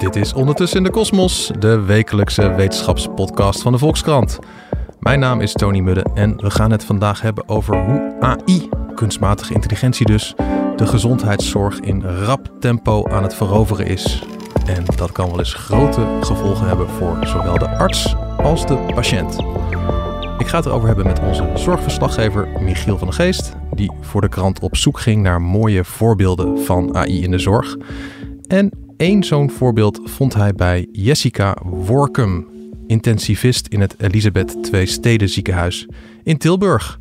Dit is Ondertussen in de Kosmos, de wekelijkse wetenschapspodcast van de Volkskrant. Mijn naam is Tony Mudde en we gaan het vandaag hebben over hoe AI, kunstmatige intelligentie dus, de gezondheidszorg in rap tempo aan het veroveren is. En dat kan wel eens grote gevolgen hebben voor zowel de arts als de patiënt. Ik ga het erover hebben met onze zorgverslaggever Michiel van der Geest, die voor de krant op zoek ging naar mooie voorbeelden van AI in de zorg. En één zo'n voorbeeld vond hij bij Jessica Workum, intensivist in het Elisabeth II Steden ziekenhuis in Tilburg.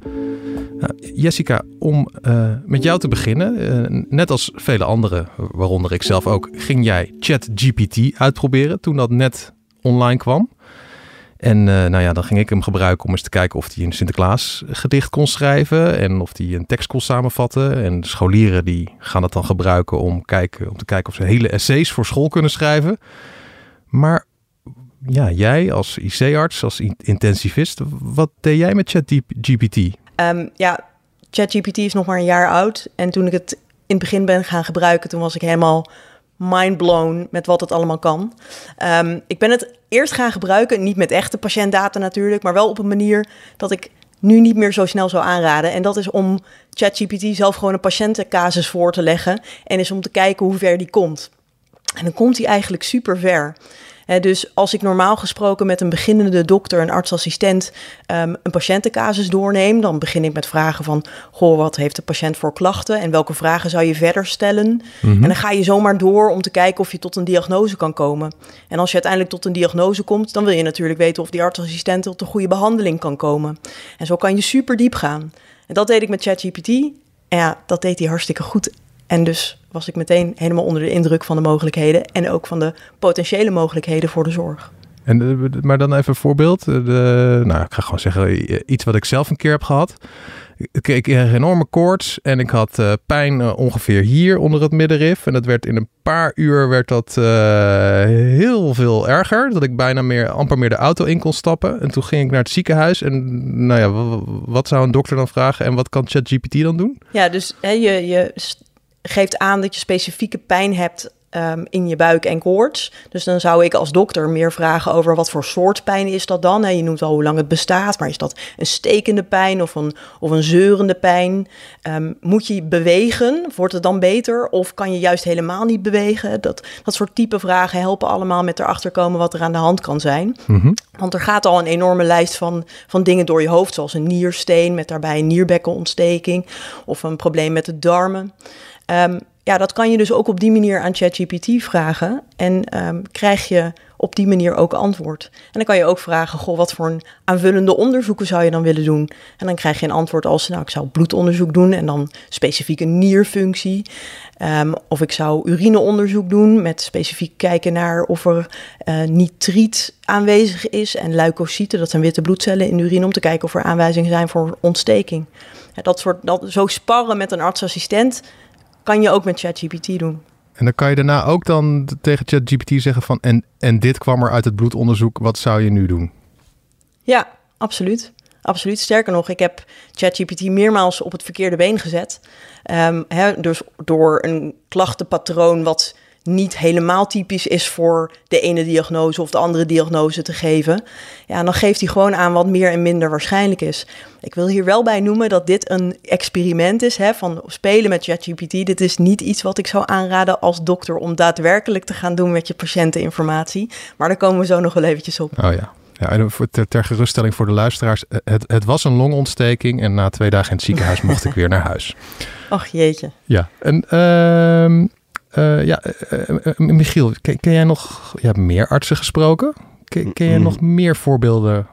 Jessica, om uh, met jou te beginnen, uh, net als vele anderen, waaronder ik zelf ook, ging jij ChatGPT uitproberen toen dat net online kwam. En uh, nou ja, dan ging ik hem gebruiken om eens te kijken of hij een Sinterklaas gedicht kon schrijven en of hij een tekst kon samenvatten. En scholieren die gaan dat dan gebruiken om, kijken, om te kijken of ze hele essays voor school kunnen schrijven. Maar ja, jij als IC-arts, als intensivist, wat deed jij met ChatGPT? Um, ja, ChatGPT is nog maar een jaar oud. En toen ik het in het begin ben gaan gebruiken, toen was ik helemaal mindblown met wat het allemaal kan. Um, ik ben het eerst gaan gebruiken, niet met echte patiëntdata natuurlijk, maar wel op een manier dat ik nu niet meer zo snel zou aanraden. En dat is om ChatGPT zelf gewoon een patiëntencasus voor te leggen en is om te kijken hoe ver die komt. En dan komt hij eigenlijk super ver dus als ik normaal gesproken met een beginnende dokter, een artsassistent, um, een patiëntencasus doorneem, dan begin ik met vragen van, goh, wat heeft de patiënt voor klachten en welke vragen zou je verder stellen? Mhm. En dan ga je zomaar door om te kijken of je tot een diagnose kan komen. En als je uiteindelijk tot een diagnose komt, dan wil je natuurlijk weten of die artsassistent tot een goede behandeling kan komen. En zo kan je super diep gaan. En dat deed ik met ChatGPT. En ja, dat deed hij hartstikke goed. En dus was ik meteen helemaal onder de indruk van de mogelijkheden en ook van de potentiële mogelijkheden voor de zorg. En, eh, maar dan even een voorbeeld. De, nou, ik ga gewoon zeggen iets wat ik zelf een keer heb gehad. Ik kreeg een enorme koorts en ik had uh, pijn uh, ongeveer hier onder het middenrif. En dat werd in een paar uur werd dat uh, heel veel erger. Dat ik bijna meer, amper meer de auto in kon stappen. En toen ging ik naar het ziekenhuis. En nou ja, wat zou een dokter dan vragen? En wat kan ChatGPT dan doen? Ja, dus hè, je, je geeft aan dat je specifieke pijn hebt um, in je buik en koorts. Dus dan zou ik als dokter meer vragen over wat voor soort pijn is dat dan. He, je noemt al hoe lang het bestaat, maar is dat een stekende pijn of een, of een zeurende pijn? Um, moet je bewegen? Wordt het dan beter? Of kan je juist helemaal niet bewegen? Dat, dat soort type vragen helpen allemaal met erachter komen wat er aan de hand kan zijn. Mm -hmm. Want er gaat al een enorme lijst van, van dingen door je hoofd, zoals een niersteen met daarbij een nierbekkenontsteking of een probleem met de darmen. Um, ja, dat kan je dus ook op die manier aan ChatGPT vragen. En um, krijg je op die manier ook antwoord. En dan kan je ook vragen, goh, wat voor een aanvullende onderzoeken zou je dan willen doen? En dan krijg je een antwoord als, nou, ik zou bloedonderzoek doen en dan specifiek een nierfunctie. Um, of ik zou urineonderzoek doen met specifiek kijken naar of er uh, nitriet aanwezig is en leukocyten, dat zijn witte bloedcellen in de urine, om te kijken of er aanwijzingen zijn voor ontsteking. Dat soort, dat, zo sparren met een artsassistent kan je ook met ChatGPT doen. En dan kan je daarna ook dan tegen ChatGPT zeggen van... En, en dit kwam er uit het bloedonderzoek, wat zou je nu doen? Ja, absoluut. Absoluut. Sterker nog, ik heb ChatGPT meermaals op het verkeerde been gezet. Um, dus door een klachtenpatroon wat niet helemaal typisch is voor de ene diagnose of de andere diagnose te geven, ja, dan geeft hij gewoon aan wat meer en minder waarschijnlijk is. Ik wil hier wel bij noemen dat dit een experiment is hè, van spelen met ChatGPT. Dit is niet iets wat ik zou aanraden als dokter om daadwerkelijk te gaan doen met je patiënteninformatie. Maar daar komen we zo nog wel eventjes op. Oh ja. Ja, en ter, ter geruststelling voor de luisteraars. Het, het was een longontsteking en na twee dagen in het ziekenhuis mocht ik weer naar huis. Ach jeetje. Ja, en uh, uh, ja, uh, Michiel, ken, ken, jij nog... Je hebt meer artsen gesproken. Ken, ken jij mm. nog meer voorbeelden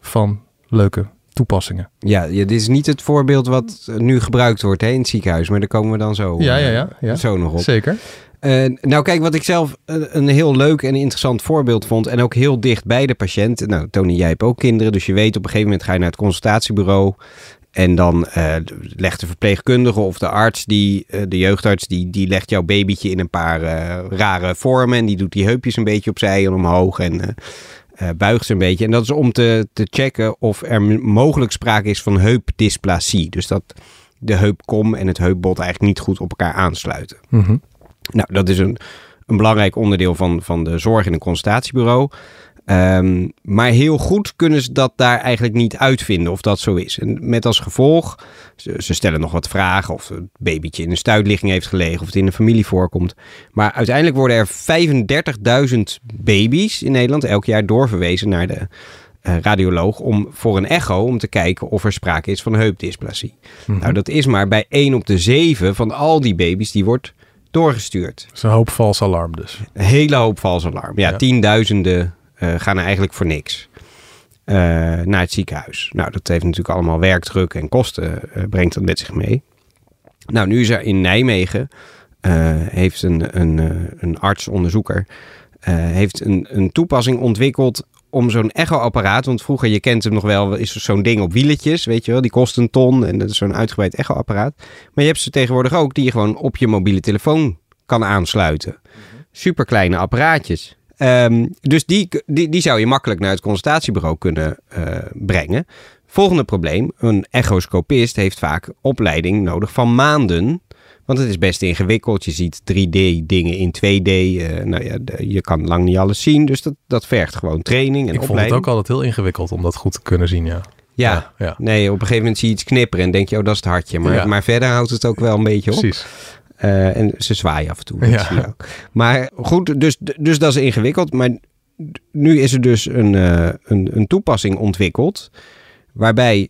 van leuke toepassingen? Ja, ja, dit is niet het voorbeeld wat nu gebruikt wordt hè, in het ziekenhuis. Maar daar komen we dan zo, ja, ja, ja, ja. zo nog op. Zeker. nou, kijk, wat ik zelf een heel leuk en interessant voorbeeld vond. En ook heel dicht bij de patiënt. Nou, Tony, jij hebt ook kinderen. Dus je weet op een gegeven moment ga je naar het consultatiebureau. En dan uh, legt de verpleegkundige of de arts, die, uh, de jeugdarts, die, die legt jouw babytje in een paar uh, rare vormen. En die doet die heupjes een beetje opzij en omhoog en buigt ze een beetje. En dat is om te, te checken of er mogelijk sprake is van heupdysplasie. Dus dat de heupkom en het heupbot eigenlijk niet goed op elkaar aansluiten. Mm -hmm. Nou, dat is een, een belangrijk onderdeel van, van de zorg in een consultatiebureau. Um, maar heel goed kunnen ze dat daar eigenlijk niet uitvinden of dat zo is. En met als gevolg, ze, ze stellen nog wat vragen of het babytje in een stuitligging heeft gelegen of het in een familie voorkomt. Maar uiteindelijk worden er 35.000 baby's in Nederland elk jaar doorverwezen naar de uh, radioloog om voor een echo om te kijken of er sprake is van heupdysplasie. Mm Nou, dat is maar bij 1 op de 7 van al die baby's die wordt doorgestuurd. Dat is een hoop vals alarm dus. Een hele hoop vals alarm. Ja, ja. tienduizenden gaan er eigenlijk voor niks uh, naar het ziekenhuis. Nou, dat heeft natuurlijk allemaal werkdruk en kosten, uh, brengt dat met zich mee. Nou, nu is er in Nijmegen, heeft een, een, een arts-onderzoeker, heeft een, een toepassing ontwikkeld om zo'n echoapparaat, want vroeger, je kent hem nog wel, is zo'n ding op wieletjes, weet je wel, die kost een ton en dat is zo'n uitgebreid echoapparaat. Maar je hebt ze tegenwoordig ook die je gewoon op je mobiele telefoon kan aansluiten. Super kleine apparaatjes. Um, dus die, die, die zou je makkelijk naar het consultatiebureau kunnen uh, brengen. Volgende probleem: een echoscopist heeft vaak opleiding nodig van maanden. Want het is best ingewikkeld. Je ziet 3D-dingen in 2D. Uh, nou ja, je kan lang niet alles zien. Dus dat, dat vergt gewoon training en Ik opleiding. vond het ook altijd heel ingewikkeld om dat goed te kunnen zien, ja. Ja, ja, ja, nee, op een gegeven moment zie je iets knipperen en denk je, oh, dat is het hartje. Maar, ja. maar verder houdt het ook wel een beetje op. Precies. Uh, en ze zwaaien af en toe. Ja. Zie je ook. Maar goed, dus, dus dat is ingewikkeld. Maar nu is er dus een, uh, een, een toepassing ontwikkeld. Waarbij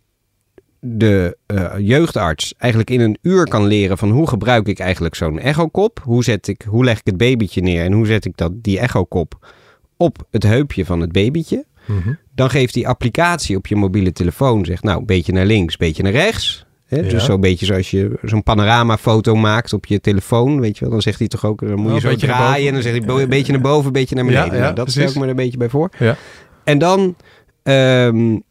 de uh, jeugdarts eigenlijk in een uur kan leren van hoe gebruik ik eigenlijk zo'n echokop. Hoe, zet ik, hoe leg ik het babytje neer en hoe zet ik dat, die echokop op het heupje van het babytje. Mm -hmm. Dan geeft die applicatie op je mobiele telefoon, zegt nou, een beetje naar links, beetje naar rechts. Hè? Ja. Dus zo'n beetje zoals je zo'n panoramafoto maakt op je telefoon, weet je wel. Dan zegt hij toch ook, dan moet je zo draaien en dan zegt hij een beetje naar boven, een beetje naar beneden. Ja, nou, dat stel ik me er een beetje bij voor. Ja. En dan, um,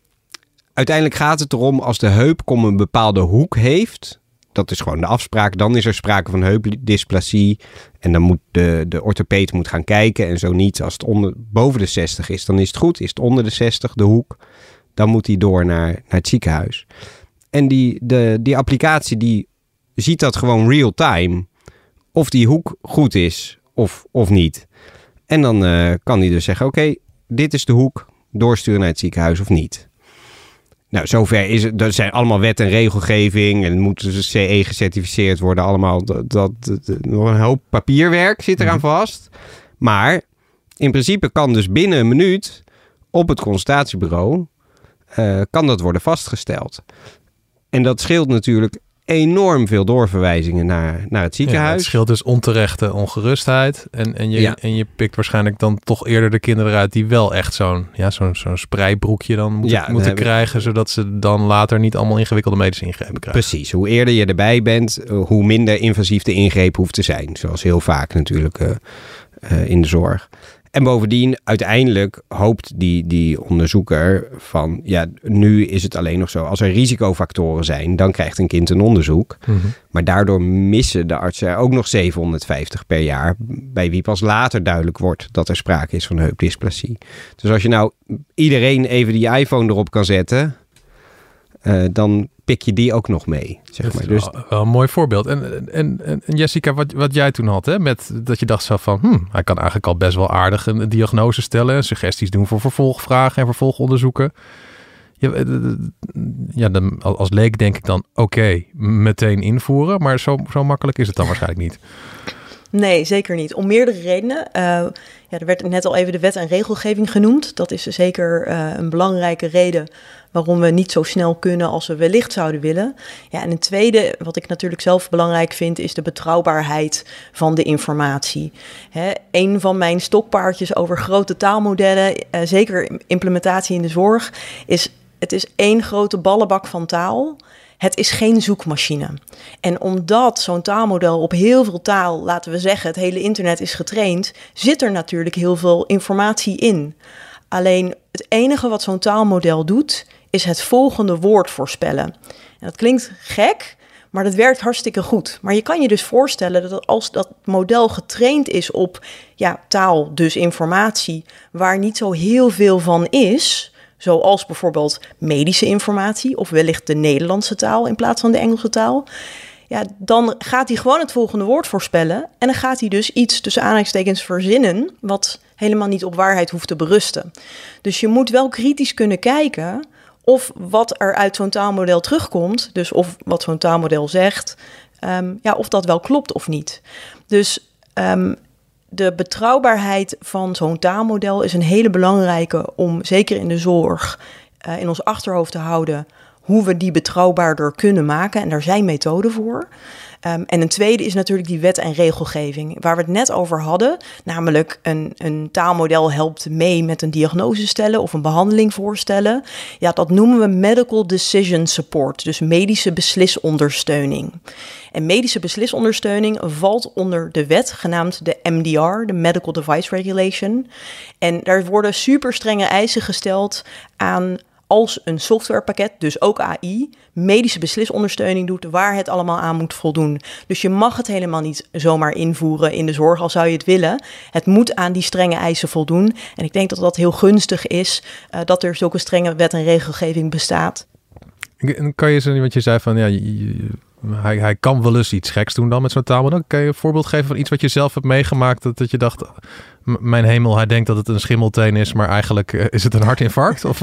uiteindelijk gaat het erom als de heupkom een bepaalde hoek heeft, dat is gewoon de afspraak, dan is er sprake van heupdysplasie. En dan moet de, de orthopeet moet gaan kijken en zo niet. Als het onder, boven de 60 is, dan is het goed. Is het onder de 60, de hoek, dan moet hij door naar, naar het ziekenhuis. En die, de, die applicatie die ziet dat gewoon real time. Of die hoek goed is of, of niet. En dan uh, kan hij dus zeggen, oké, okay, dit is de hoek. Doorsturen naar het ziekenhuis of niet. Nou, zover is het. Dat zijn allemaal wet en regelgeving. En het moet dus CE gecertificeerd worden. Allemaal. Dat, dat, dat, nog een hoop papierwerk zit eraan vast. Maar in principe kan dus binnen een minuut op het consultatiebureau. Uh, kan dat worden vastgesteld. En dat scheelt natuurlijk enorm veel doorverwijzingen naar, naar het ziekenhuis. Ja, het scheelt dus onterechte ongerustheid. En, en, je, ja. en je pikt waarschijnlijk dan toch eerder de kinderen uit die wel echt zo'n ja, zo'n zo'n spreibroekje dan moeten, ja, moeten krijgen. Zodat ze dan later niet allemaal ingewikkelde medische ingrepen krijgen. Precies. Hoe eerder je erbij bent, hoe minder invasief de ingreep hoeft te zijn. Zoals heel vaak natuurlijk uh, uh, in de zorg. En bovendien, uiteindelijk hoopt die, die onderzoeker van, ja, nu is het alleen nog zo, als er risicofactoren zijn, dan krijgt een kind een onderzoek. Mm -hmm. Maar daardoor missen de artsen ook nog 750 per jaar, bij wie pas later duidelijk wordt dat er sprake is van heupdysplasie. Dus als je nou iedereen even die iPhone erop kan zetten, uh, dan pik je die ook nog mee. Zeg maar. Dus wel een mooi voorbeeld. En, en, en Jessica, wat, wat jij toen had, hè, met dat je dacht zo van, hmm, hij kan eigenlijk al best wel aardig een diagnose stellen, suggesties doen voor vervolgvragen en vervolgonderzoeken. Ja, ja dan, als leek denk ik dan, oké, okay, meteen invoeren, maar zo, zo makkelijk is het dan waarschijnlijk niet. Nee, zeker niet. Om meerdere redenen. Uh, ja, er werd net al even de wet en regelgeving genoemd. Dat is zeker uh, een belangrijke reden waarom we niet zo snel kunnen als we wellicht zouden willen. Ja, en een tweede, wat ik natuurlijk zelf belangrijk vind, is de betrouwbaarheid van de informatie. Hè, een van mijn stokpaardjes over grote taalmodellen, uh, zeker implementatie in de zorg, is het is één grote ballenbak van taal. Het is geen zoekmachine. En omdat zo'n taalmodel op heel veel taal, laten we zeggen, het hele internet is getraind, zit er natuurlijk heel veel informatie in. Alleen het enige wat zo'n taalmodel doet, is het volgende woord voorspellen. En dat klinkt gek, maar dat werkt hartstikke goed. Maar je kan je dus voorstellen dat als dat model getraind is op ja, taal, dus informatie, waar niet zo heel veel van is, zoals bijvoorbeeld medische informatie of wellicht de Nederlandse taal in plaats van de Engelse taal. Ja, dan gaat hij gewoon het volgende woord voorspellen. En dan gaat hij dus iets tussen aanhalingstekens verzinnen, wat helemaal niet op waarheid hoeft te berusten. Dus je moet wel kritisch kunnen kijken of wat er uit zo'n taalmodel terugkomt, dus of wat zo'n taalmodel zegt, ehm, ja, of dat wel klopt of niet. Dus um, de betrouwbaarheid van zo'n taalmodel is een hele belangrijke om zeker in de zorg uh, in ons achterhoofd te houden hoe we die betrouwbaarder kunnen maken. En daar zijn methoden voor. Um, en een tweede is natuurlijk die wet en regelgeving, waar we het net over hadden. Namelijk een, een taalmodel helpt mee met een diagnose stellen of een behandeling voorstellen. Ja, dat noemen we medical decision support, dus medische beslisondersteuning. En medische beslisondersteuning valt onder de wet genaamd de MDR, de Medical Device Regulation. En daar worden super strenge eisen gesteld aan als een softwarepakket, dus ook AI, medische beslisondersteuning doet waar het allemaal aan moet voldoen. Dus je mag het helemaal niet zomaar invoeren in de zorg, al zou je het willen. Het moet aan die strenge eisen voldoen. En ik denk dat dat heel gunstig is, uh, dat er zulke strenge wet en regelgeving bestaat. Kan je zo, want je zei van ja, hij, hij kan wel eens iets geks doen dan met zo'n taal. dan kan je een voorbeeld geven van iets wat je zelf hebt meegemaakt. Dat, dat je dacht, mijn hemel, hij denkt dat het een schimmelteen is, maar eigenlijk uh, is het een hartinfarct? of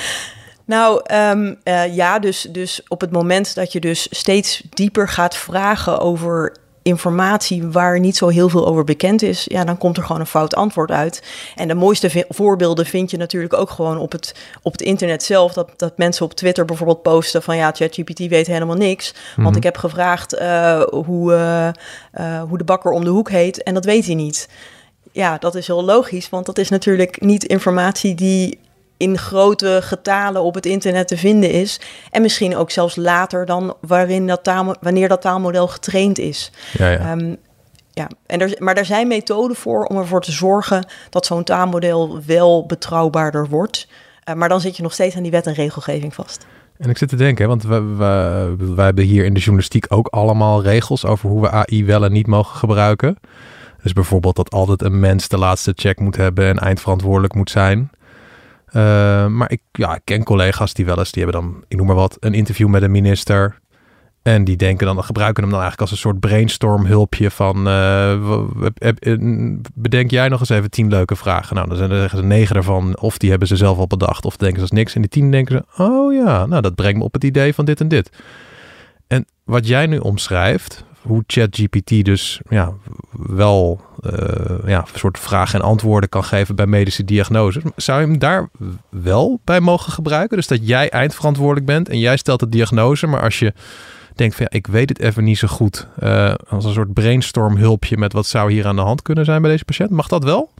nou um, uh, ja, dus, dus op het moment dat je dus steeds dieper gaat vragen over informatie waar niet zo heel veel over bekend is, ja, dan komt er gewoon een fout antwoord uit. En de mooiste voorbeelden vind je natuurlijk ook gewoon op het, op het internet zelf. Dat, dat mensen op Twitter bijvoorbeeld posten van ja, ChatGPT weet helemaal niks. Want mhm. ik heb gevraagd uh, hoe, uh, hoe de bakker om de hoek heet en dat weet hij niet. Ja, dat is heel logisch, want dat is natuurlijk niet informatie die in grote getalen op het internet te vinden is. En misschien ook zelfs later dan waarin dat taal, wanneer dat taalmodel getraind is. Ja, ja. Um, ja. En er, maar er zijn methoden voor om ervoor te zorgen dat zo'n taalmodel wel betrouwbaarder wordt. Uh, maar dan zit je nog steeds aan die wet en regelgeving vast. En ik zit te denken, want we, we, we hebben hier in de journalistiek ook allemaal regels over hoe we AI wel en niet mogen gebruiken. Dus bijvoorbeeld dat altijd een mens de laatste check moet hebben en eindverantwoordelijk moet zijn. Uh, maar ik, ja, ik ken collega's die wel eens, die hebben dan, ik noem maar wat, een interview met een minister. En die denken dan, gebruiken hem dan eigenlijk als een soort brainstorm hulpje van, uh, bedenk jij nog eens even tien leuke vragen. Nou, dan zijn er ze negen ervan, of die hebben ze zelf al bedacht, of denken ze als niks. En die tien denken ze, oh ja, nou dat brengt me op het idee van dit en dit. En wat jij nu omschrijft, hoe ChatGPT dus ja, wel uh, ja, een soort vragen en antwoorden kan geven bij medische diagnoses. Zou je hem daar wel bij mogen gebruiken? Dus dat jij eindverantwoordelijk bent en jij stelt de diagnose, maar als je denkt van ja, ik weet het even niet zo goed, uh, als een soort brainstorm hulpje met wat zou hier aan de hand kunnen zijn bij deze patiënt, mag dat wel?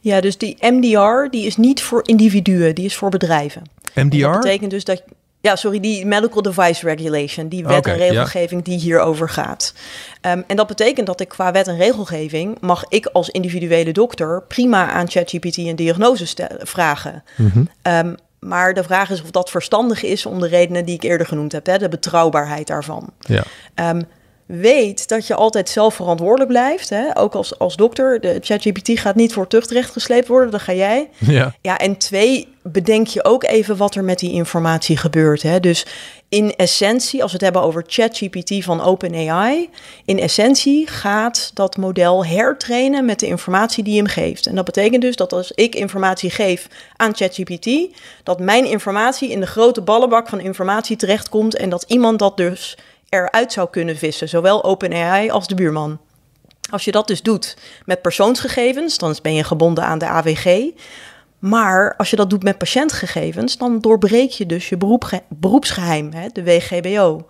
Ja, dus die MDR die is niet voor individuen, die is voor bedrijven. MDR? dat betekent dus dat ja, sorry, die Medical Device Regulation, die wet en regelgeving die hierover gaat. Um, en dat betekent dat ik qua wet en regelgeving mag ik als individuele dokter prima aan ChatGPT een diagnose vragen. Mm um, maar de vraag is of dat verstandig is om de redenen die ik eerder genoemd heb, hè, de betrouwbaarheid daarvan. Ja. Um, weet dat je altijd zelf verantwoordelijk blijft. Hè? Ook als, als dokter. De ChatGPT gaat niet voor tuchtrecht gesleept worden, dat ga jij. Ja. ja, en twee, bedenk je ook even wat er met die informatie gebeurt. Hè? Dus in essentie, als we het hebben over ChatGPT van OpenAI, in essentie gaat dat model hertrainen met de informatie die hem geeft. En dat betekent dus dat als ik informatie geef aan ChatGPT, dat mijn informatie in de grote ballenbak van informatie terechtkomt en dat iemand dat dus eruit zou kunnen vissen, zowel OpenAI als de buurman. Als je dat dus doet met persoonsgegevens, dan ben je gebonden aan de AVG. Maar als je dat doet met patiëntgegevens, dan doorbreek je dus je beroepsgeheim, hè, de WGBO.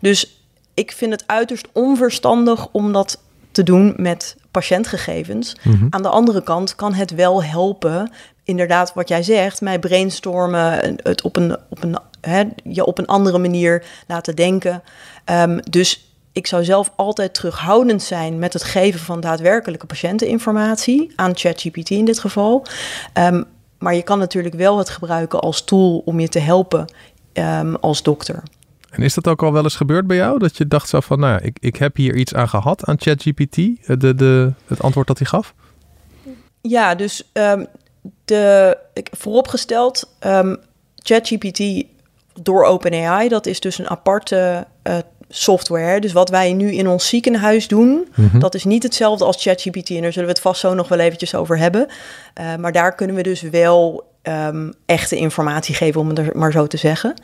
Dus ik vind het uiterst onverstandig om dat te doen met patiëntgegevens. Mhm. Aan de andere kant kan het wel helpen, inderdaad, wat jij zegt, mij brainstormen, het op een, op een, hè, je op een andere manier laten denken. Ehm, dus ik zou zelf altijd terughoudend zijn met het geven van daadwerkelijke patiënteninformatie aan ChatGPT in dit geval. Ehm, maar je kan natuurlijk wel het gebruiken als tool om je te helpen ehm, als dokter. En is dat ook al wel eens gebeurd bij jou? Dat je dacht zo van, nou, ik, ik heb hier iets aan gehad aan ChatGPT, eh, de, de, het antwoord dat hij gaf? Ja, dus ehm, de, ik, vooropgesteld, ehm, ChatGPT door OpenAI, dat is dus een aparte eh, software. Dus wat wij nu in ons ziekenhuis doen, Mhm. dat is niet hetzelfde als ChatGPT. En daar zullen we het vast zo nog wel eventjes over hebben. Eh, maar daar kunnen we dus wel ehm, echte informatie geven, om het maar zo te zeggen.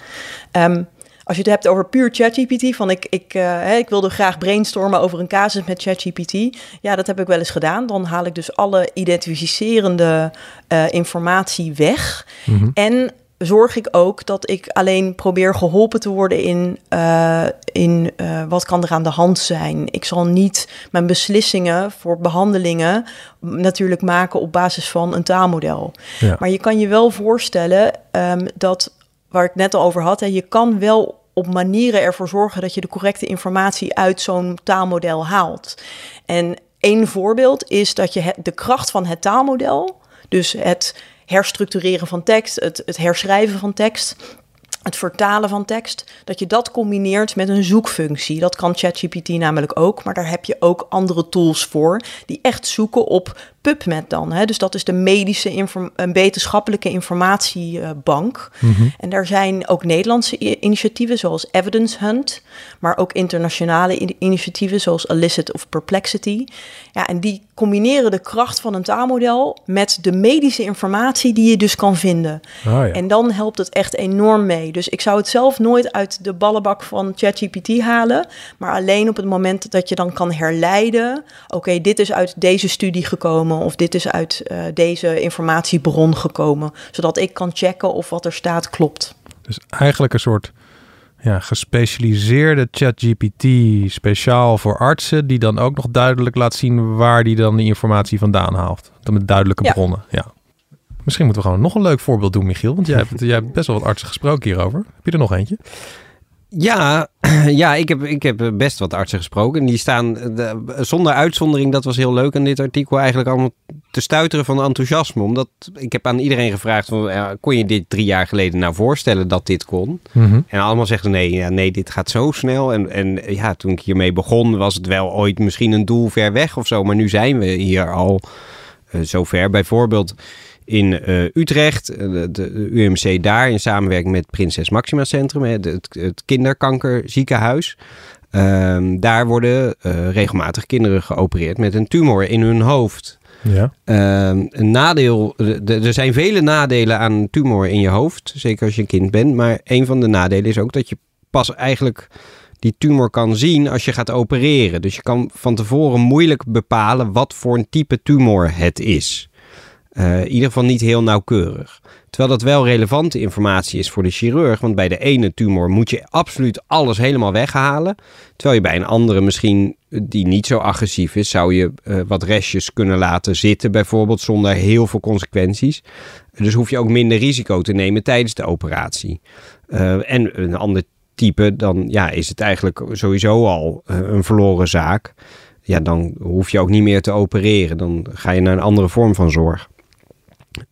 Ehm, als je het hebt over puur ChatGPT, van ik, ik, eh, ik wilde graag brainstormen over een casus met ChatGPT. Ja, dat heb ik wel eens gedaan. Dan haal ik dus alle identificerende eh, informatie weg. Mhm. En zorg ik ook dat ik alleen probeer geholpen te worden in, eh, in wat kan er aan de hand zijn. Ik zal niet mijn beslissingen voor behandelingen natuurlijk maken op basis van een taalmodel. Ja. Maar je kan je wel voorstellen ehm, dat, waar ik net al over had, hè, je kan wel op manieren ervoor zorgen dat je de correcte informatie uit zo'n taalmodel haalt. En één voorbeeld is dat je de kracht van het taalmodel, dus het herstructureren van tekst, het, het herschrijven van tekst, het vertalen van tekst, dat je dat combineert met een zoekfunctie. Dat kan ChatGPT namelijk ook, maar daar heb je ook andere tools voor die echt zoeken op PubMed dan. Hè? Dus dat is de medische inform- en wetenschappelijke informatiebank. En daar zijn ook Nederlandse initiatieven zoals Evidence Hunt, maar ook internationale initiatieven zoals Elicit of Perplexity. Ja, en die combineren de kracht van een taalmodel met de medische informatie die je dus kan vinden. Ah, ja. En dan helpt het echt enorm mee. Dus ik zou het zelf nooit uit de ballenbak van ChatGPT halen. Maar alleen op het moment dat je dan kan herleiden. Oké, dit is uit deze studie gekomen. Of dit is uit eh, deze informatiebron gekomen. Zodat ik kan checken of wat er staat klopt. Dus eigenlijk een soort ja, gespecialiseerde ChatGPT speciaal voor artsen, die dan ook nog duidelijk laat zien waar die dan die informatie vandaan haalt. Dan met duidelijke Ja. bronnen. Ja. Misschien moeten we gewoon nog een leuk voorbeeld doen, Michiel. Want jij hebt, jij hebt best wel wat artsen gesproken hierover. Heb je er nog eentje? Ja, ja ik, heb, ik heb best wat artsen gesproken. En die staan eh, de- zonder uitzondering, dat was heel leuk aan dit artikel, eigenlijk allemaal te stuiteren van enthousiasme. Omdat ik heb aan iedereen gevraagd, van, ja, kon je dit drie jaar geleden nou voorstellen dat dit kon? En allemaal zeggen ze, nee, ja, nee, dit gaat zo snel. En, en ja, toen ik hiermee begon, was het wel ooit misschien een doel ver weg of zo. Maar nu zijn we hier al eh, zover. Bijvoorbeeld in eh, Utrecht, eh, de, de UMC daar, in samenwerking met Prinses Maxima Centrum, het, het kinderkankerziekenhuis. Ehm, daar worden eh, regelmatig kinderen geopereerd met een tumor in hun hoofd. Ja. Ehm, een nadeel, de- de- er zijn vele nadelen aan een tumor in je hoofd, zeker als je een kind bent. Maar een van de nadelen is ook dat je pas eigenlijk die tumor kan zien als je gaat opereren. Dus je kan van tevoren moeilijk bepalen wat voor een type tumor het is. Eh, in ieder geval niet heel nauwkeurig. Terwijl dat wel relevante informatie is voor de chirurg. Want bij de ene tumor moet je absoluut alles helemaal weghalen. Terwijl je bij een andere misschien eh, die niet zo agressief is, zou je eh, wat restjes kunnen laten zitten, bijvoorbeeld zonder heel veel consequenties. Dus hoef je ook minder risico te nemen tijdens de operatie. En een ander type, dan ja, is het eigenlijk sowieso al een verloren zaak. Ja, dan hoef je ook niet meer te opereren. Dan ga je naar een andere vorm van zorg.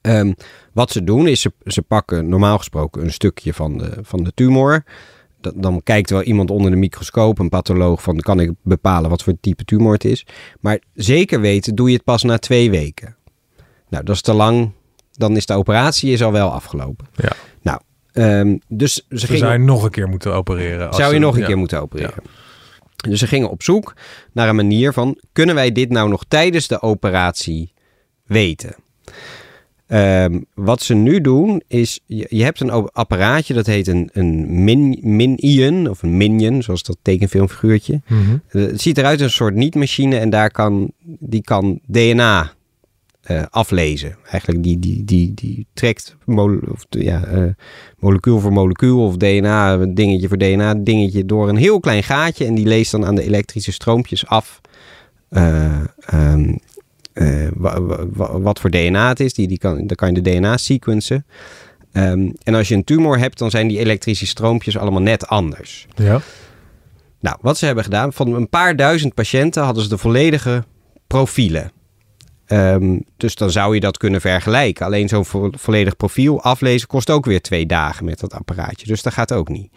Ehm, wat ze doen is, ze, ze pakken normaal gesproken een stukje van de, van de tumor. Da- Dan kijkt wel iemand onder de microscoop, een patholoog, van kan ik bepalen wat voor type tumor het is. Maar zeker weten doe je het pas na twee weken. Nou, dat is te lang. Dan is de operatie is al wel afgelopen. Ja. Nou, ehm, dus ze gingen... zou je nog een keer moeten opereren. als Zou je nog een ja. keer moeten opereren. Dus ze gingen op zoek naar een manier van... kunnen wij dit nou nog tijdens de operatie weten? Ehm, wat ze nu doen is... je, je hebt een apparaatje dat heet een, een min, minion... of een minion, zoals dat tekenfilmfiguurtje. Mhm. Eh, Het ziet eruit als een soort niet-machine... en daar kan, die kan DNA eh, aflezen. Eigenlijk die, die, die, die trekt mole- of, ja, eh, molecuul voor molecuul of DNA, dingetje voor DNA, dingetje door een heel klein gaatje. En die leest dan aan de elektrische stroompjes af eh, eh, wa- wa- wa- wat voor DNA het is. Die, die kan, dan kan je de DNA sequencen. Ehm, en als je een tumor hebt, dan zijn die elektrische stroompjes allemaal net anders. Ja. Nou, wat ze hebben gedaan, van een paar duizend patiënten hadden ze de volledige profielen. Ehm, dus dan zou je dat kunnen vergelijken. Alleen zo'n vo- volledig profiel aflezen kost ook weer twee dagen met dat apparaatje. Dus dat gaat ook niet.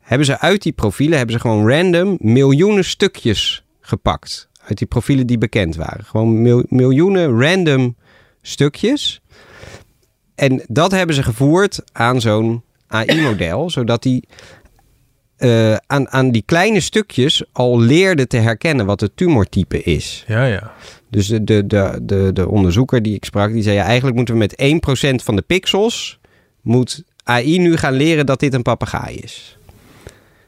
Hebben ze uit die profielen, hebben ze gewoon random miljoenen stukjes gepakt. Uit die profielen die bekend waren. Gewoon mil- miljoenen random stukjes. En dat hebben ze gevoerd aan zo'n AI-model, zodat die eh, aan, aan die kleine stukjes al leerde te herkennen wat het tumortype is. Ja, ja. Dus de, de, de, de, de onderzoeker die ik sprak, die zei... Ja, eigenlijk moeten we met 1% van de pixels... moet AI nu gaan leren dat dit een papegaai is.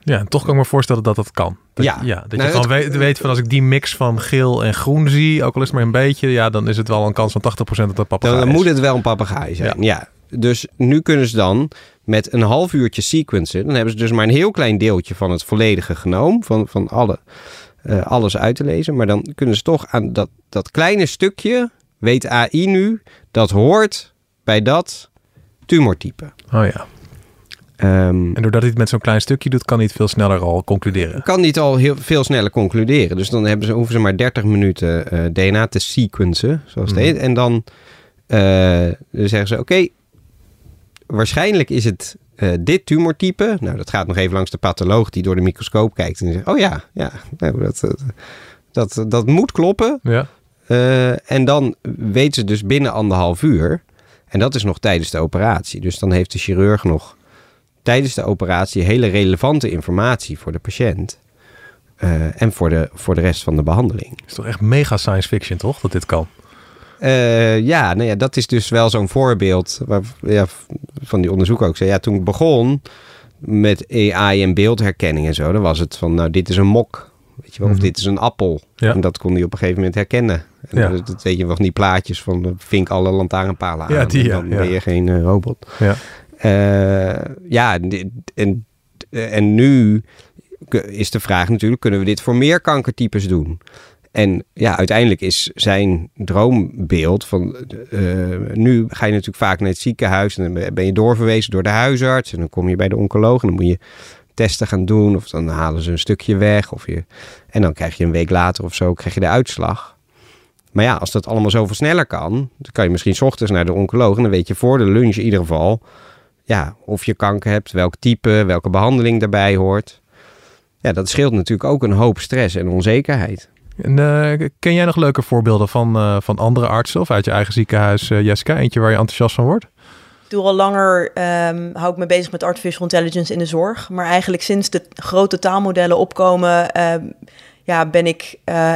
Ja, en toch kan ik me voorstellen dat dat kan. Dat, Ja. ja. Dat Nou, je gewoon het- weet, weet van als ik die mix van geel en groen zie, ook al is het maar een beetje, ja, dan is het wel een kans van 80% dat dat Dan, papegaai dan is. moet het wel een papegaai zijn. Ja. Dus nu kunnen ze dan met een half uurtje sequencen... dan hebben ze dus maar een heel klein deeltje van het volledige genoom... van, van alle, eh, alles uit te lezen. Maar dan kunnen ze toch aan dat, dat kleine stukje... weet AI nu, dat hoort bij dat tumortype. Oh ja. Ehm, En doordat hij het met zo'n klein stukje doet, kan hij het veel sneller al concluderen. kan niet al heel veel sneller concluderen. Dus dan hebben ze, hoeven ze maar 30 minuten eh, DNA te sequencen, zoals het Mhm. heet. En dan, eh, dan zeggen ze, oké, waarschijnlijk is het eh, dit tumortype. Nou, dat gaat nog even langs de patholoog die door de microscoop kijkt. En zegt, oh ja, ja nou, dat, dat, dat, dat moet kloppen. Ja. En dan weten ze dus binnen anderhalf uur. En dat is nog tijdens de operatie. Dus dan heeft de chirurg nog tijdens de operatie hele relevante informatie voor de patiënt. eh, en voor de, voor de rest van de behandeling. Is toch echt mega science fiction, toch? Dat dit kan. Eh, ja, nou ja, dat is dus wel zo'n voorbeeld waar, ja, van die onderzoek ook. Ja, toen ik begon met AI en beeldherkenning en zo, dan was het van, nou, dit is een mok. Weet je wel, Mhm. of dit is een appel. Ja. En dat kon hij op een gegeven moment herkennen. En Ja. dat, dat weet je wel, die plaatjes van eh, vink alle lantaarnpalen aan. Ja, die, en dan ja. ben je geen eh, robot. Eh, ja, en, en nu is de vraag natuurlijk, kunnen we dit voor meer kankertypes doen? En ja, uiteindelijk is zijn droombeeld van... eh, nu ga je natuurlijk vaak naar het ziekenhuis... en dan ben je doorverwezen door de huisarts... en dan kom je bij de oncoloog en dan moet je testen gaan doen... of dan halen ze een stukje weg. Of je, en dan krijg je een week later of zo krijg je de uitslag. Maar ja, als dat allemaal zoveel sneller kan... dan kan je misschien 's ochtends naar de oncoloog... en dan weet je voor de lunch in ieder geval... ja, of je kanker hebt, welk type, welke behandeling daarbij hoort. Ja, dat scheelt natuurlijk ook een hoop stress en onzekerheid. En, eh, ken jij nog leuke voorbeelden van, eh, van andere artsen of uit je eigen ziekenhuis, eh, Jessica? Eentje waar je enthousiast van wordt? Doe al langer, ehm, hou ik me bezig met artificial intelligence in de zorg. Maar eigenlijk sinds de grote taalmodellen opkomen, ehm, ja, ben ik eh,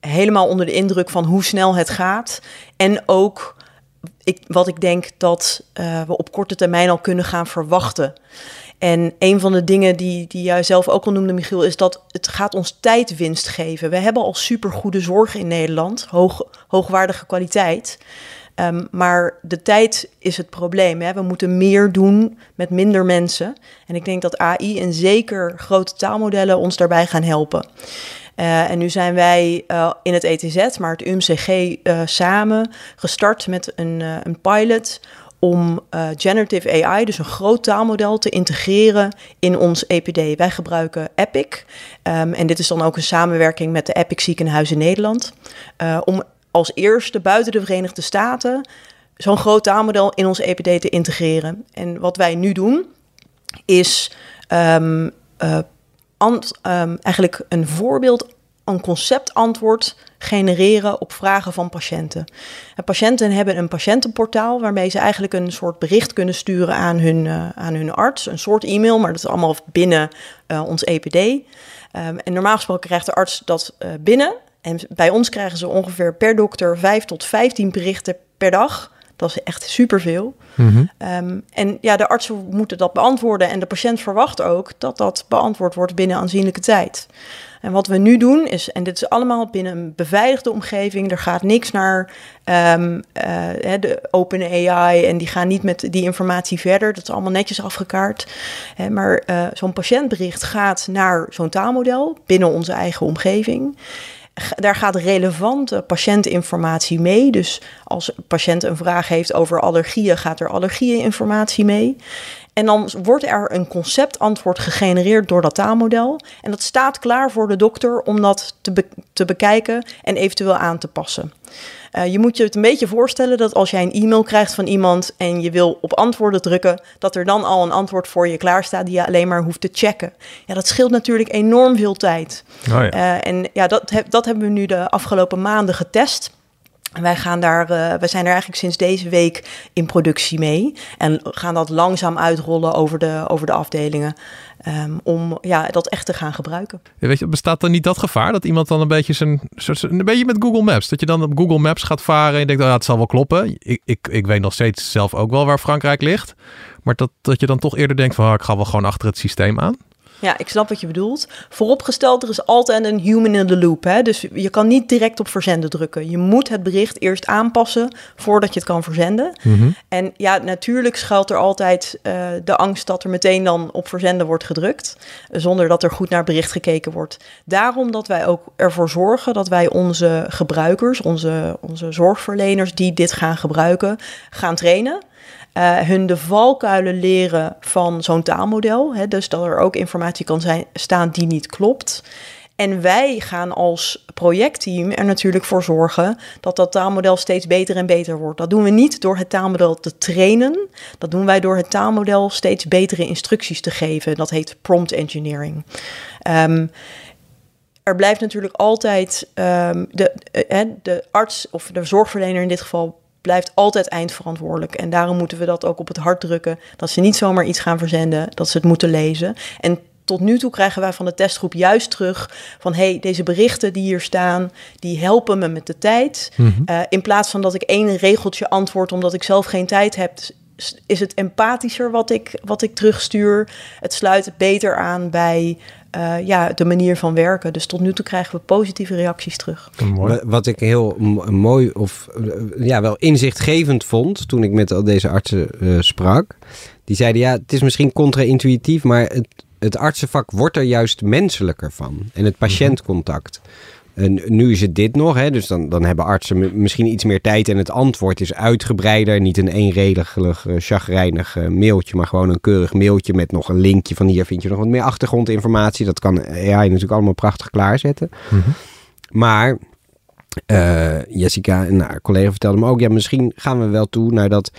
helemaal onder de indruk van hoe snel het gaat. En ook ik, wat ik denk dat eh, we op korte termijn al kunnen gaan verwachten. En een van de dingen die, die jij zelf ook al noemde, Michiel, is dat het gaat ons tijdwinst geven. We hebben al supergoede zorg in Nederland, hoog, hoogwaardige kwaliteit. Um, maar de tijd is het probleem. Hè? We moeten meer doen met minder mensen. En ik denk dat AI en zeker grote taalmodellen ons daarbij gaan helpen. Uh, en nu zijn wij uh, in het ETZ, maar het UMCG uh, samen gestart met een, een pilot om generative AI, dus een groot taalmodel, te integreren in ons EPD. Wij gebruiken Epic. Um, en dit is dan ook een samenwerking met de Epic Ziekenhuizen Nederland. om als eerste buiten de Verenigde Staten zo'n groot taalmodel in ons EPD te integreren. En wat wij nu doen, is uh, um, eigenlijk een voorbeeld, een conceptantwoord genereren op vragen van patiënten. En patiënten hebben een patiëntenportaal waarmee ze eigenlijk een soort bericht kunnen sturen aan hun, uh, aan hun arts. Een soort e-mail, maar dat is allemaal binnen uh, ons EPD. Um, en normaal gesproken krijgt de arts dat uh, binnen. En bij ons krijgen ze ongeveer per dokter 5 tot 15 berichten per dag. Dat is echt superveel. Mm-hmm. Um, en ja, de artsen moeten dat beantwoorden. En de patiënt verwacht ook dat dat beantwoord wordt binnen aanzienlijke tijd. En wat we nu doen is, en dit is allemaal binnen een beveiligde omgeving. Er gaat niks naar um, uh, de open AI en die gaan niet met die informatie verder. Dat is allemaal netjes afgekaart. Maar uh, zo'n patiëntbericht gaat naar zo'n taalmodel binnen onze eigen omgeving. Daar gaat relevante patiëntinformatie mee. Dus als een patiënt een vraag heeft over allergieën, gaat er allergieëninformatie mee. En dan wordt er een conceptantwoord gegenereerd door dat taalmodel. En dat staat klaar voor de dokter om dat te, te bekijken en eventueel aan te passen. Uh, je moet je het een beetje voorstellen dat als jij een e-mail krijgt van iemand en je wil op antwoorden drukken, dat er dan al een antwoord voor je klaar staat die je alleen maar hoeft te checken. Ja, dat scheelt natuurlijk enorm veel tijd. Oh ja. Uh, en ja, dat, dat hebben we nu de afgelopen maanden getest. Wij, gaan daar, uh, wij zijn er eigenlijk sinds deze week in productie mee. En gaan dat langzaam uitrollen over de, over de afdelingen. Um, om ja, dat echt te gaan gebruiken. Weet je, bestaat dan niet dat gevaar dat iemand dan een beetje zijn. Een beetje met Google Maps. Dat je dan op Google Maps gaat varen en denkt, oh, ja, het zal wel kloppen. Ik, ik, ik weet nog steeds zelf ook wel waar Frankrijk ligt. Maar dat, dat je dan toch eerder denkt van oh, ik ga wel gewoon achter het systeem aan. Ja, ik snap wat je bedoelt. Vooropgesteld, er is altijd een human in the loop. Hè? Dus je kan niet direct op verzenden drukken. Je moet het bericht eerst aanpassen voordat je het kan verzenden. Mhm. En ja, natuurlijk schuilt er altijd uh, de angst dat er meteen dan op verzenden wordt gedrukt. Zonder dat er goed naar bericht gekeken wordt. Daarom dat wij ook ervoor zorgen dat wij onze gebruikers, onze, onze zorgverleners die dit gaan gebruiken, gaan trainen. Uh, hun de valkuilen leren van zo'n taalmodel. Hè, dus dat er ook informatie kan zijn, staan die niet klopt. En wij gaan als projectteam er natuurlijk voor zorgen dat dat taalmodel steeds beter en beter wordt. Dat doen we niet door het taalmodel te trainen. Dat doen wij door het taalmodel steeds betere instructies te geven. Dat heet prompt engineering. Um, er blijft natuurlijk altijd um, de, uh, de arts of de zorgverlener in dit geval blijft altijd eindverantwoordelijk. En daarom moeten we dat ook op het hart drukken. Dat ze niet zomaar iets gaan verzenden, dat ze het moeten lezen. En tot nu toe krijgen wij van de testgroep juist terug van hey, deze berichten die hier staan, die helpen me met de tijd. Mhm. Eh, in plaats van dat ik één regeltje antwoord omdat ik zelf geen tijd heb, is het empathischer wat ik, wat ik terugstuur. Het sluit beter aan bij uh, ja, de manier van werken. Dus tot nu toe krijgen we positieve reacties terug. Mooi. Wat ik heel mooi of uh, ja, wel inzichtgevend vond toen ik met al deze artsen uh, sprak. Die zeiden ja, het is misschien contra-intuïtief, maar het, het artsenvak wordt er juist menselijker van. En het patiëntcontact. En nu is het dit nog, hè? dus dan, dan hebben artsen misschien iets meer tijd en het antwoord is uitgebreider. Niet een eenredig, uh, chagrijnig uh, mailtje, maar gewoon een keurig mailtje met nog een linkje van hier vind je nog wat meer achtergrondinformatie. Dat kan AI natuurlijk allemaal prachtig klaarzetten. Mm -hmm. Maar uh, Jessica, en haar collega vertelde me ook, ja, misschien gaan we wel toe naar dat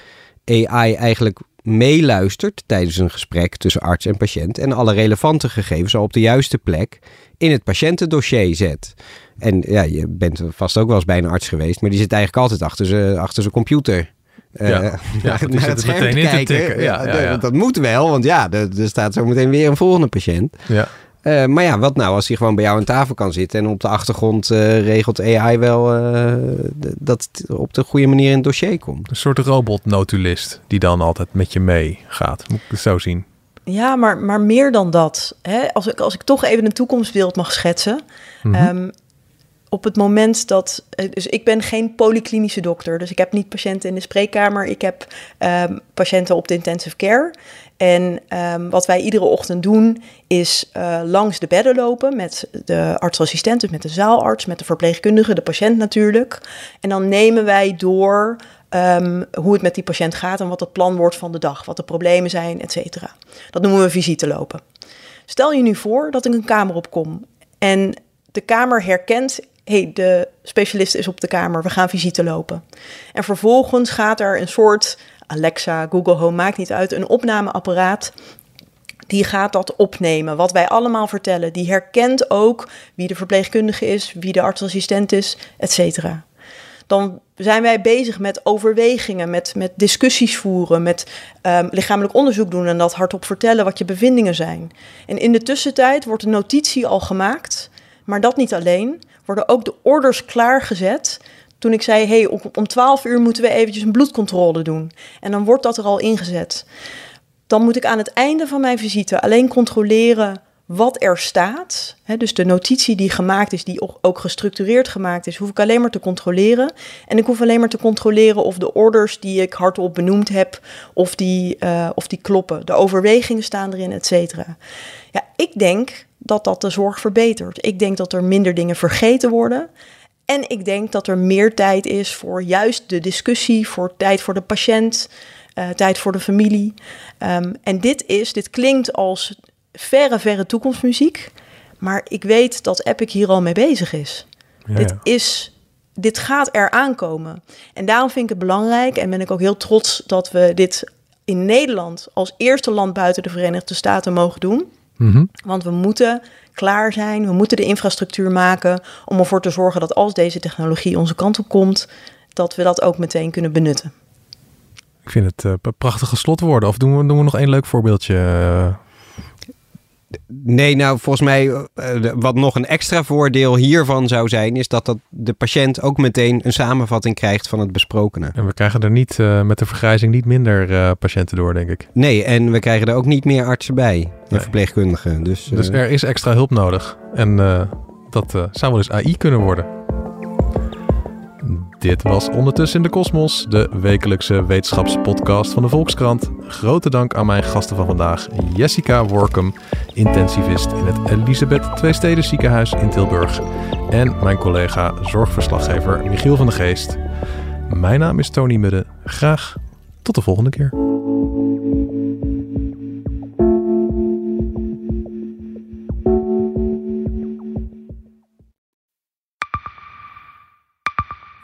AI eigenlijk meeluistert tijdens een gesprek tussen arts en patiënt en alle relevante gegevens al op de juiste plek in het patiëntendossier zet. En ja, je bent vast ook wel eens bij een arts geweest, maar die zit eigenlijk altijd achter zijn achter zijn computer. Ja, uh, ja die zit meteen in te tikken. Ja, ja, ja, Dat moet wel, want ja, er, er staat zo meteen weer een volgende patiënt. Ja. Uh, maar ja, wat nou als hij gewoon bij jou aan tafel kan zitten en op de achtergrond uh, regelt AI wel uh, dat het op de goede manier in het dossier komt? Een soort robotnotulist die dan altijd met je meegaat. Moet ik het zo zien? Ja, maar, maar meer dan dat. Hè? Als, ik, als ik toch even een toekomstbeeld mag schetsen. Mm -hmm. um, op het moment dat. Dus ik ben geen polyklinische dokter. Dus ik heb niet patiënten in de spreekkamer. Ik heb um, patiënten op de intensive care. En um, wat wij iedere ochtend doen, is uh, langs de bedden lopen met de artsassistent, dus met de zaalarts, met de verpleegkundige, de patiënt natuurlijk. En dan nemen wij door um, hoe het met die patiënt gaat en wat het plan wordt van de dag, wat de problemen zijn, et cetera. Dat noemen we visite lopen. Stel je nu voor dat ik een kamer opkom en de kamer herkent hey, de specialist is op de kamer, we gaan visite lopen. En vervolgens gaat er een soort Alexa, Google Home, maakt niet uit, een opnameapparaat. Die gaat dat opnemen, wat wij allemaal vertellen. Die herkent ook wie de verpleegkundige is, wie de artsassistent is, et cetera. Dan zijn wij bezig met overwegingen, met, met discussies voeren, met um, lichamelijk onderzoek doen en dat hardop vertellen wat je bevindingen zijn. En in de tussentijd wordt een notitie al gemaakt, maar dat niet alleen worden ook de orders klaargezet. Toen ik zei, hey, om 12 uur moeten we eventjes een bloedcontrole doen. En dan wordt dat er al ingezet. Dan moet ik aan het einde van mijn visite alleen controleren wat er staat, dus de notitie die gemaakt is, die ook gestructureerd gemaakt is, hoef ik alleen maar te controleren. En ik hoef alleen maar te controleren of de orders die ik hardop benoemd heb, of die, uh, of die kloppen. De overwegingen staan erin, et cetera. Ja, ik denk dat dat de zorg verbetert. Ik denk dat er minder dingen vergeten worden. En ik denk dat er meer tijd is voor juist de discussie, voor tijd voor de patiënt, uh, tijd voor de familie. Um, en dit is, dit klinkt als verre, verre toekomstmuziek. Maar ik weet dat Epic hier al mee bezig is. Ja, dit is, dit gaat er aankomen. En daarom vind ik het belangrijk en ben ik ook heel trots dat we dit in Nederland als eerste land buiten de Verenigde Staten mogen doen. Mm Want we moeten klaar zijn, we moeten de infrastructuur maken om ervoor te zorgen dat als deze technologie onze kant op komt, dat we dat ook meteen kunnen benutten. Ik vind het uh, prachtige slotwoorden. Of doen we, doen we nog één leuk voorbeeldje? Nee, nou volgens mij uh, wat nog een extra voordeel hiervan zou zijn, is dat, dat de patiënt ook meteen een samenvatting krijgt van het besprokene. En we krijgen er niet uh, met de vergrijzing niet minder uh, patiënten door, denk ik. Nee, en we krijgen er ook niet meer artsen bij, nee. verpleegkundigen. Dus, dus er is extra hulp nodig. En dat zou wel eens AI kunnen worden. Dit was Ondertussen in de Kosmos, de wekelijkse wetenschapspodcast van de Volkskrant. Grote dank aan mijn gasten van vandaag, Jessica Workum, intensivist in het Elisabeth Tweesteden ziekenhuis in Tilburg. En mijn collega zorgverslaggever Michiel van de Geest. Mijn naam is Tony Mudde. Graag tot de volgende keer.